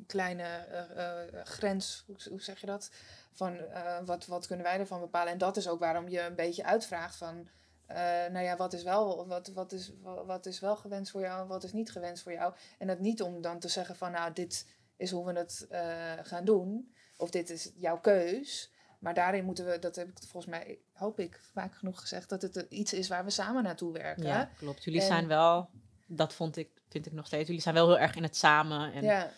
kleine eh, eh, grens, hoe, hoe zeg je dat? Van eh, wat, wat kunnen wij ervan bepalen? En dat is ook waarom je een beetje uitvraagt van, eh, nou ja, wat is, wel, wat, wat, is, wa- wat is wel gewenst voor jou en wat is niet gewenst voor jou? En dat niet om dan te zeggen van, nou, dit is hoe we het eh, gaan doen. Of dit is jouw keus. Maar daarin moeten we, dat heb ik volgens mij, hoop ik, vaak genoeg gezegd, dat het iets is waar we samen naartoe werken. Ja, klopt. Jullie En- zijn wel, dat vond ik, vind ik nog steeds, jullie zijn wel heel erg in het samen. En ja.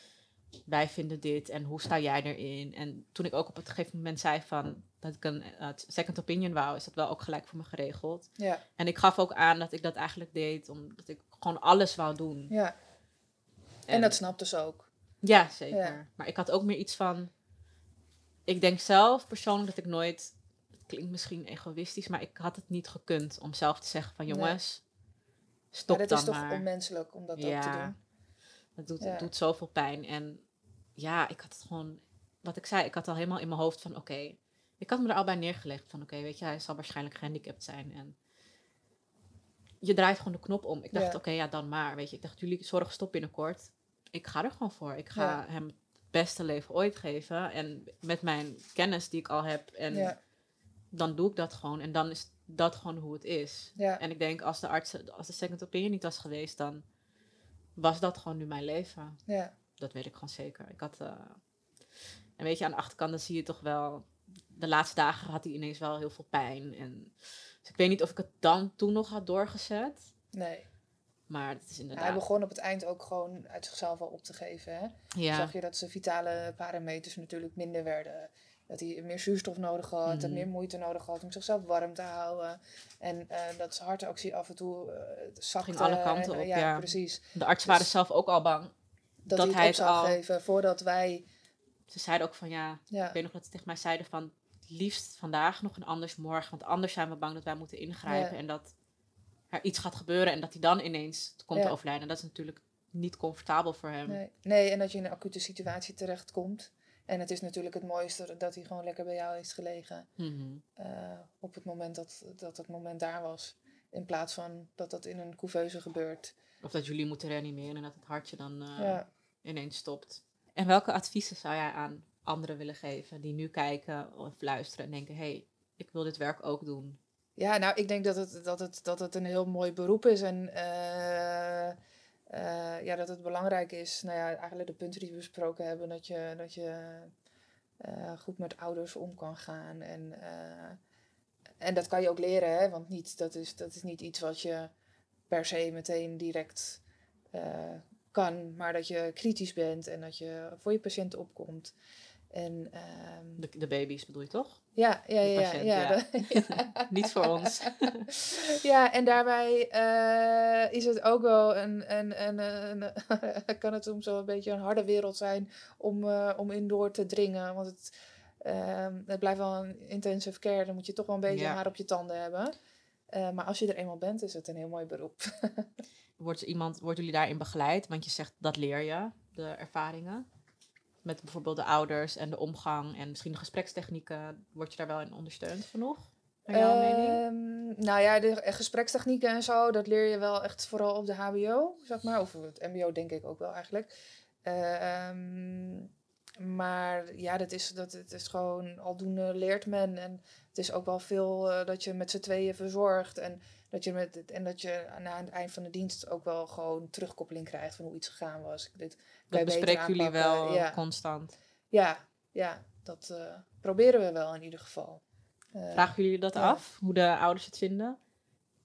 Wij vinden dit en hoe sta jij erin? En toen ik ook op het gegeven moment zei van dat ik een eh, second opinion wou, is dat wel ook gelijk voor me geregeld. ja. En ik gaf ook aan dat ik dat eigenlijk deed omdat ik gewoon alles wou doen. Ja, en, dat snapt dus ook. Ja, zeker. Ja. Maar ik had ook meer iets van, ik denk zelf persoonlijk dat ik nooit, het klinkt misschien egoïstisch, maar ik had het niet gekund om zelf te zeggen van Nee. jongens, stop maar dat dan is toch maar. onmenselijk om dat ook te doen. Het doet, Ja. het doet zoveel pijn. En ja, ik had het gewoon, wat ik zei, ik had al helemaal in mijn hoofd van oké, ik had me er al bij neergelegd van oké, weet je, hij zal waarschijnlijk gehandicapt zijn. En je draait gewoon de knop om. Ik dacht Ja. oké, ja dan maar, weet je. Ik dacht jullie zorg stop binnenkort. Ik ga er gewoon voor. Ik ga Ja. hem het beste leven ooit geven. En met mijn kennis die ik al heb en dan doe ik dat gewoon. En dan is dat gewoon hoe het is. En ik denk, als de arts, als de second opinion niet was geweest, dan was dat gewoon nu mijn leven. Ja. Dat weet ik gewoon zeker. Ik had, eh, en weet je, aan de achterkant dan zie je toch wel, de laatste dagen had hij ineens wel heel veel pijn. En, dus ik weet niet of ik het dan toen nog had doorgezet. Nee. Maar het is Hij inderdaad. begon op het eind ook gewoon uit zichzelf al op te geven. Hè? ja. Zag je dat zijn vitale parameters natuurlijk minder werden. Dat hij meer zuurstof nodig had, Mhm. en meer moeite nodig had om zichzelf warm te houden. En eh, dat zijn hartactie af en toe eh zakte. Ging alle kanten en, op, ja, ja. precies. De artsen waren Dus- zelf ook al bang. Dat, Dat hij het zou al- geven voordat wij... Ze zeiden ook van ja, Ja, ik weet nog dat ze tegen mij zeiden van liefst vandaag nog en anders morgen. Want anders zijn we bang dat wij moeten ingrijpen Ja. en dat er iets gaat gebeuren en dat hij dan ineens komt te overlijden. Dat is natuurlijk niet comfortabel voor hem. nee. nee, en dat je in een acute situatie terechtkomt. En het is natuurlijk het mooiste dat hij gewoon lekker bij jou heeft gelegen. Mhm. eh, op het moment dat, dat het moment daar was. In plaats van dat dat in een couveuse gebeurt. Of dat jullie moeten reanimeren en dat het hartje dan eh, ja. ineens stopt. En welke adviezen zou jij aan anderen willen geven die nu kijken of luisteren en denken: hé, hey, ik wil dit werk ook doen? ja, nou, ik denk dat het, dat het, dat het een heel mooi beroep is. En eh, eh, ja, dat het belangrijk is. Nou ja, eigenlijk de punten die we besproken hebben. Dat je, dat je eh, goed met ouders om kan gaan. En, eh, en dat kan je ook leren, hè? Want niet, dat, is, dat is niet iets wat je per se meteen direct kan. Maar dat je kritisch bent en dat je voor je patiënt opkomt. En ehm, De, de baby's bedoel je toch? ja, ja, ja, patiënt, ja, ja. Niet voor ons. ja, en daarbij eh, is het ook wel een, een, een, een, kan het soms wel een beetje een harde wereld zijn om, eh, om in door te dringen. Want het, ehm, het blijft wel een intensive care, dan moet je toch wel een beetje Ja. haar op je tanden hebben. Eh, maar als je er eenmaal bent, is het een heel mooi beroep. Wordt, iemand, worden jullie daarin begeleid? Want je zegt dat leer je, de ervaringen. Met bijvoorbeeld de ouders en de omgang en misschien de gesprekstechnieken. Word je daar wel in ondersteund genoeg? Naar jouw mening? Ehm, nou ja, de gesprekstechnieken en zo, dat leer je wel echt vooral op de HBO, zeg maar. Of het MBO denk ik ook wel eigenlijk. Ehm, maar ja, dat is, dat, het is gewoon aldoende leert men. En het is ook wel veel eh, dat je met z'n tweeën verzorgt. En dat, je met, en dat je na het eind van de dienst ook wel gewoon terugkoppeling krijgt van hoe iets gegaan was. Dit dat bespreken jullie wel Ja, constant. ja, ja dat eh, proberen we wel in ieder geval. Eh, Vragen jullie dat ja. af? Hoe de ouders het vinden?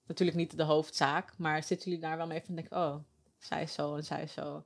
Natuurlijk niet de hoofdzaak, maar zitten jullie daar wel mee van denken, oh, zij is zo en zij is zo.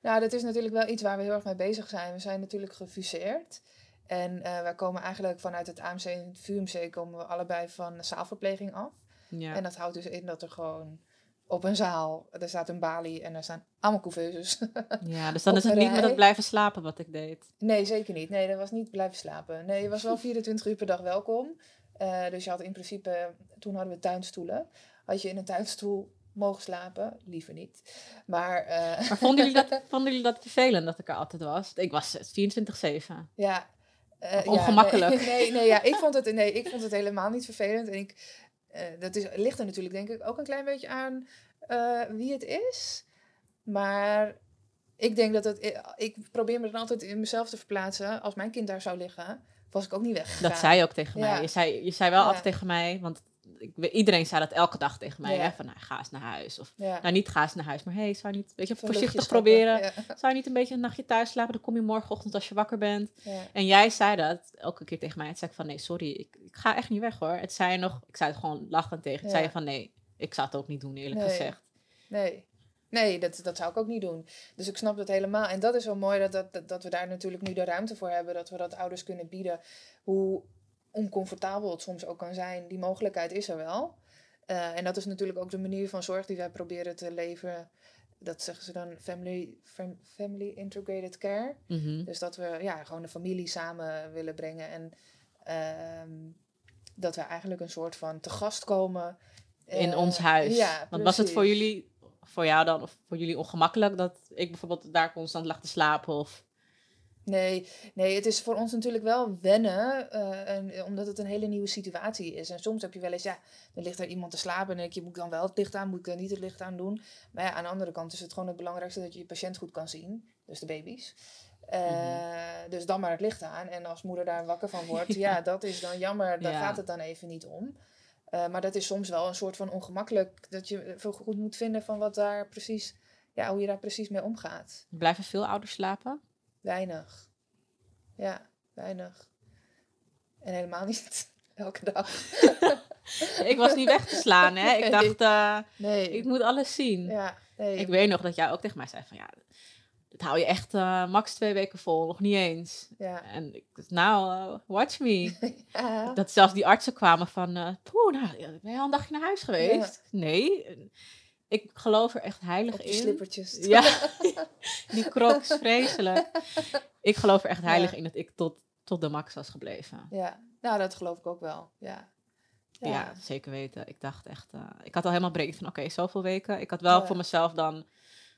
Nou, dat is natuurlijk wel iets waar we heel erg mee bezig zijn. We zijn natuurlijk gefuseerd. En eh, wij komen eigenlijk vanuit het AMC en het VUMC komen we allebei van zaalverpleging af. Ja. En dat houdt dus in dat er gewoon op een zaal, er staat een balie en er staan allemaal couveuses. ja, dus dan is het niet met rij. het blijven slapen wat ik deed. nee, zeker niet. Nee, dat was niet blijven slapen. Nee, je was wel 24 uur per dag welkom. Eh, dus je had in principe, toen hadden we tuinstoelen. Had je in een tuinstoel mogen slapen, liever niet. Maar, eh, Maar vonden jullie dat, vonden jullie dat vervelend dat ik er altijd was? Ik was 24-7. Ja. eh, ja, Ongemakkelijk. nee, nee, nee, ja, ik vond het, nee, ik vond het helemaal niet vervelend. En ik, dat is, ligt er natuurlijk denk ik ook een klein beetje aan eh, wie het is. Maar ik denk dat het... Ik probeer me dan altijd in mezelf te verplaatsen. Als mijn kind daar zou liggen, was ik ook niet weggegaan. Dat zei je ook tegen Ja. mij. Je zei, je zei wel Ja. altijd tegen mij, want ik, iedereen zei dat elke dag tegen mij. Ja. Hè, van nou, ga eens naar huis. Of Ja. nou, niet ga eens naar huis, maar hey, zou je niet weet je, Zo'n voorzichtig proberen? Ja. Zou je niet een beetje een nachtje thuis slapen? Dan kom je morgenochtend als je wakker bent. En jij zei dat elke keer tegen mij. Het zei ik van nee, sorry, ik, ik ga echt niet weg hoor. Het zei je nog, ik zei het gewoon lachend tegen. Het zei je van nee, ik zou het ook niet doen, eerlijk Nee. gezegd. Nee. Nee, dat, dat zou ik ook niet doen. Dus ik snap dat helemaal. En dat is wel mooi dat, dat, dat we daar natuurlijk nu de ruimte voor hebben. Dat we dat ouders kunnen bieden. Hoe oncomfortabel het soms ook kan zijn. Die mogelijkheid is er wel. Eh, en dat is natuurlijk ook de manier van zorg die wij proberen te leveren. Dat zeggen ze dan family, fam- family integrated care. Mhm. Dus dat we ja, gewoon de familie samen willen brengen. En ehm, dat we eigenlijk een soort van te gast komen. In Eh, ons huis. Ja, Want was het voor jullie, voor jou dan, of voor jullie ongemakkelijk dat ik bijvoorbeeld daar constant lag te slapen? Of Nee, nee, het is voor ons natuurlijk wel wennen, eh, en, omdat het een hele nieuwe situatie is. En soms heb je wel eens, ja, dan ligt er iemand te slapen en denk je, moet ik dan wel het licht aan, moet ik dan niet het licht aan doen? Maar ja, aan de andere kant is het gewoon het belangrijkste dat je je patiënt goed kan zien, dus de baby's. Eh, Dus dan maar het licht aan. En als moeder daar wakker van wordt, ja, dat is dan jammer, daar Ja. gaat het dan even niet om. Eh, maar dat is soms wel een soort van ongemakkelijk. Dat je veel goed moet vinden van wat daar precies, ja, hoe je daar precies mee omgaat. Blijven veel ouders slapen? Weinig. Ja, weinig. En helemaal niet elke dag. ik was niet weg te slaan, hè. Ik dacht, eh, Nee. ik moet alles zien. Ja, nee. Ik weet nog dat jij ook tegen mij zei van, ja, dat hou je echt eh, max twee weken vol, nog niet eens. Ja. En ik dacht, nou, eh, watch me. Ja. Dat zelfs die artsen kwamen van, eh poeh, nou, ben je al een dagje naar huis geweest? Nee. Ik geloof er echt heilig in. slippertjes. Ja, die crocs, vreselijk. Ik geloof er echt heilig Ja. in dat ik tot, tot de max was gebleven. Ja. Nou, dat geloof ik ook wel. Ja. Ja, zeker weten. Ik dacht echt, eh, ik had al helemaal breed van, oké, zoveel weken. Ik had wel Ja. voor mezelf dan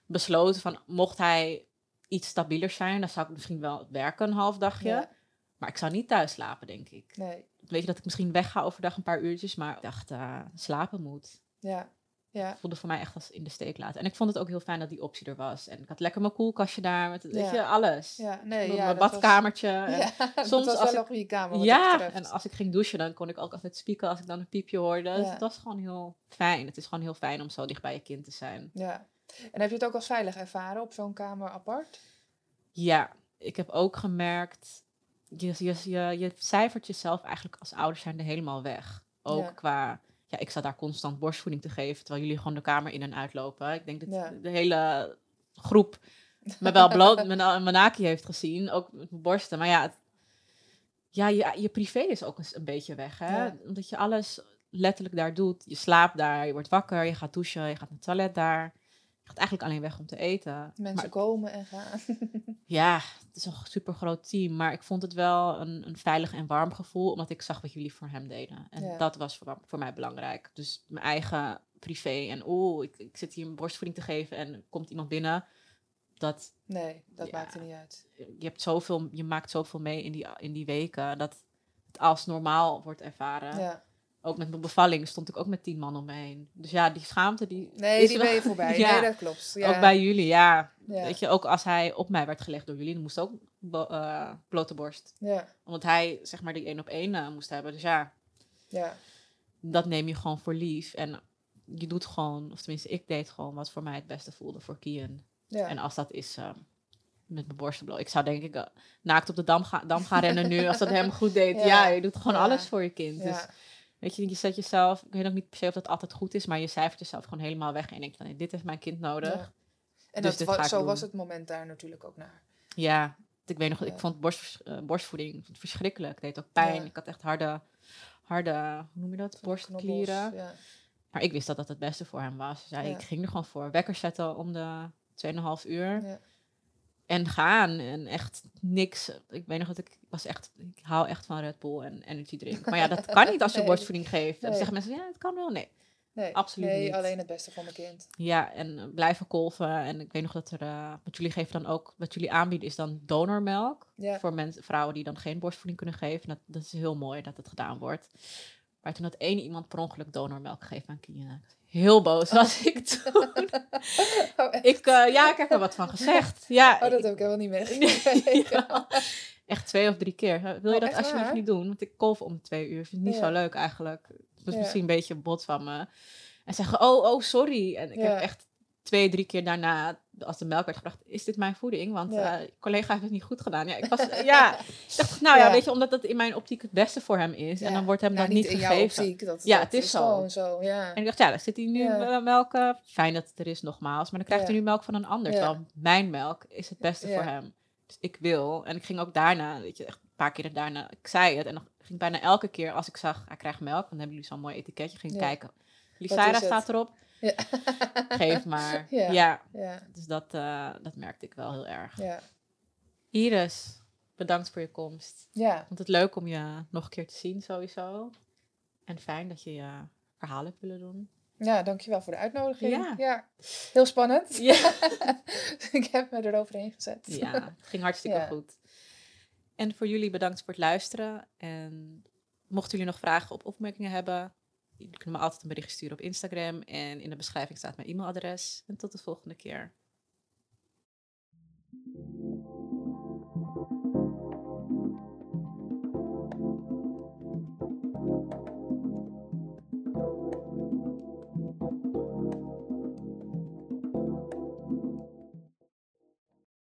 besloten van, mocht hij iets stabieler zijn, dan zou ik misschien wel werken een half dagje. Maar ik zou niet thuis slapen, denk ik. Nee. Weet je dat ik misschien wegga overdag een paar uurtjes, maar ik dacht, eh, slapen moet. Ja. Ja. voelde voor mij echt als in de steek laten. En ik vond het ook heel fijn dat die optie er was. En ik had lekker mijn koelkastje daar, met weet Ja. je, alles. Ja. Nee, mijn ja. mijn was- badkamertje. en- soms was als wel ik- een kamer ja, en als ik ging douchen, dan kon ik ook altijd spieken als ik dan een piepje hoorde. Dus het was gewoon heel fijn. Het is gewoon heel fijn om zo dicht bij je kind te zijn. Ja. En heb je het ook als veilig ervaren op zo'n kamer apart? Ja, ik heb ook gemerkt, je, je, je, je cijfert jezelf eigenlijk als ouder zijnde helemaal weg. Ook qua, ja, ik sta daar constant borstvoeding te geven, terwijl jullie gewoon de kamer in en uitlopen. Ik denk dat Ja. de hele groep me wel bloot mijn manaki heeft gezien, ook met mijn borsten. Maar ja, het- ja je, je privé is ook eens een beetje weg, hè? Ja. Omdat je alles letterlijk daar doet. Je slaapt daar, je wordt wakker, je gaat douchen, je gaat naar het toilet daar. Gaat eigenlijk alleen weg om te eten. Mensen Maar komen en gaan. ja, het is een super groot team, maar ik vond het wel een, een veilig en warm gevoel, omdat ik zag wat jullie voor hem deden. En Ja. dat was voor, voor mij belangrijk. Dus mijn eigen privé en oeh, ik, ik zit hier een borstvoeding te geven en komt iemand binnen. Dat, Nee, dat Ja. maakt er niet uit. je, hebt zoveel, je maakt zoveel mee in die, in die weken, dat het als normaal wordt ervaren. Ja. Ook met mijn bevalling stond ik ook met tien man om me heen. Dus ja, die schaamte die Nee, is die ben je voorbij. Ja. Nee, dat klopt. Ja. Ook bij jullie, ja. Ja. Weet je, ook als hij op mij werd gelegd door jullie, dan moest ook eh, blote borst. Ja. Omdat hij, zeg maar, die één op één eh, moest hebben. Dus ja, Ja. dat neem je gewoon voor lief. En je doet gewoon, of tenminste, ik deed gewoon wat voor mij het beste voelde voor Kian. Ja. En als dat is eh, met mijn borsten bloot. Ik zou denk ik naakt op de dam, ga, dam gaan rennen nu, als dat hem goed deed. Ja, je doet gewoon alles voor je kind. Dus. Weet je, je zet jezelf, ik weet ook niet per se of dat altijd goed is, maar je cijfert jezelf gewoon helemaal weg. En denkt, van, dit heeft mijn kind nodig. Ja. En Dus dat zo doen. was het moment daar natuurlijk ook naar. Ja, ik weet nog, ik vond borst, eh, borstvoeding verschrikkelijk. Het deed ook pijn. Ja. Ik had echt harde, harde, hoe noem je dat? Borstklieren. Maar ik wist dat dat het beste voor hem was. Dus Ja. ik ging er gewoon voor. Wekker zetten om de 2,5 uur. En gaan. En echt niks. Ik weet nog dat ik, was echt, ik hou echt van Red Bull en energy drink. Maar ja, dat kan niet als je Nee. borstvoeding geeft. Dan Nee. zeggen mensen, ja, het kan wel. Nee. Nee, Absoluut nee niet. alleen het beste voor mijn kind. Ja, en eh, blijven kolven. En ik weet nog dat er, eh, wat jullie geven dan ook, wat jullie aanbieden is dan donormelk. Ja. Voor mensen, vrouwen die dan geen borstvoeding kunnen geven. Dat, dat is heel mooi dat het gedaan wordt. Maar toen had één iemand per ongeluk donormelk gegeven aan Kina. Heel boos was ik toen. Oh? Ik, eh, ja, ik heb er wat van gezegd. Ja, Oh, dat ik- heb ik helemaal niet meegekregen. Ja. Echt twee of drie keer. Wil je Oh, dat alsjeblieft waar? niet doen? Want ik kolf om twee uur. Vind ik niet Ja. zo leuk eigenlijk. Het was Ja. misschien een beetje bot van me. En zeggen, oh, oh, sorry. En ik heb echt twee, drie keer daarna, als de melk werd gebracht, is dit mijn voeding? Want Ja. eh, collega heeft het niet goed gedaan. Ja, ik was, ja. Ik dacht, nou ja. Ja. weet je, omdat dat in mijn optiek het beste voor hem is. En dan wordt hem Nou, dat niet, in jouw gegeven. optiek. Dat, Ja, dat het is zo. gewoon zo. Ja. En ik dacht, ja, dan zit hij nu melk. eh, Fijn dat het er is, nogmaals. Maar dan krijgt hij nu melk van een ander. Terwijl mijn melk is het beste voor hem. Dus ik wil. En ik ging ook daarna, weet je, echt een paar keer daarna. Ik zei het. En dan ging bijna elke keer als ik zag, hij krijgt melk. Dan hebben jullie zo'n mooi etiketje. Ging kijken. Is het? staat erop. Ja. Geef maar. Ja. Ja. Ja. Dus dat, eh, dat merkte ik wel heel erg. Ja. Iris, bedankt voor je komst. Ja. Ik vond het leuk om je nog een keer te zien sowieso. En fijn dat je je verhaal hebt willen doen. Ja, dankjewel voor de uitnodiging. Ja. Heel spannend. Ja. ik heb me eroverheen gezet. Ja, het ging hartstikke Ja. goed. En voor jullie bedankt voor het luisteren. En mochten jullie nog vragen of opmerkingen hebben, jullie kunnen me altijd een bericht sturen op Instagram. En in de beschrijving staat mijn e-mailadres. En tot de volgende keer.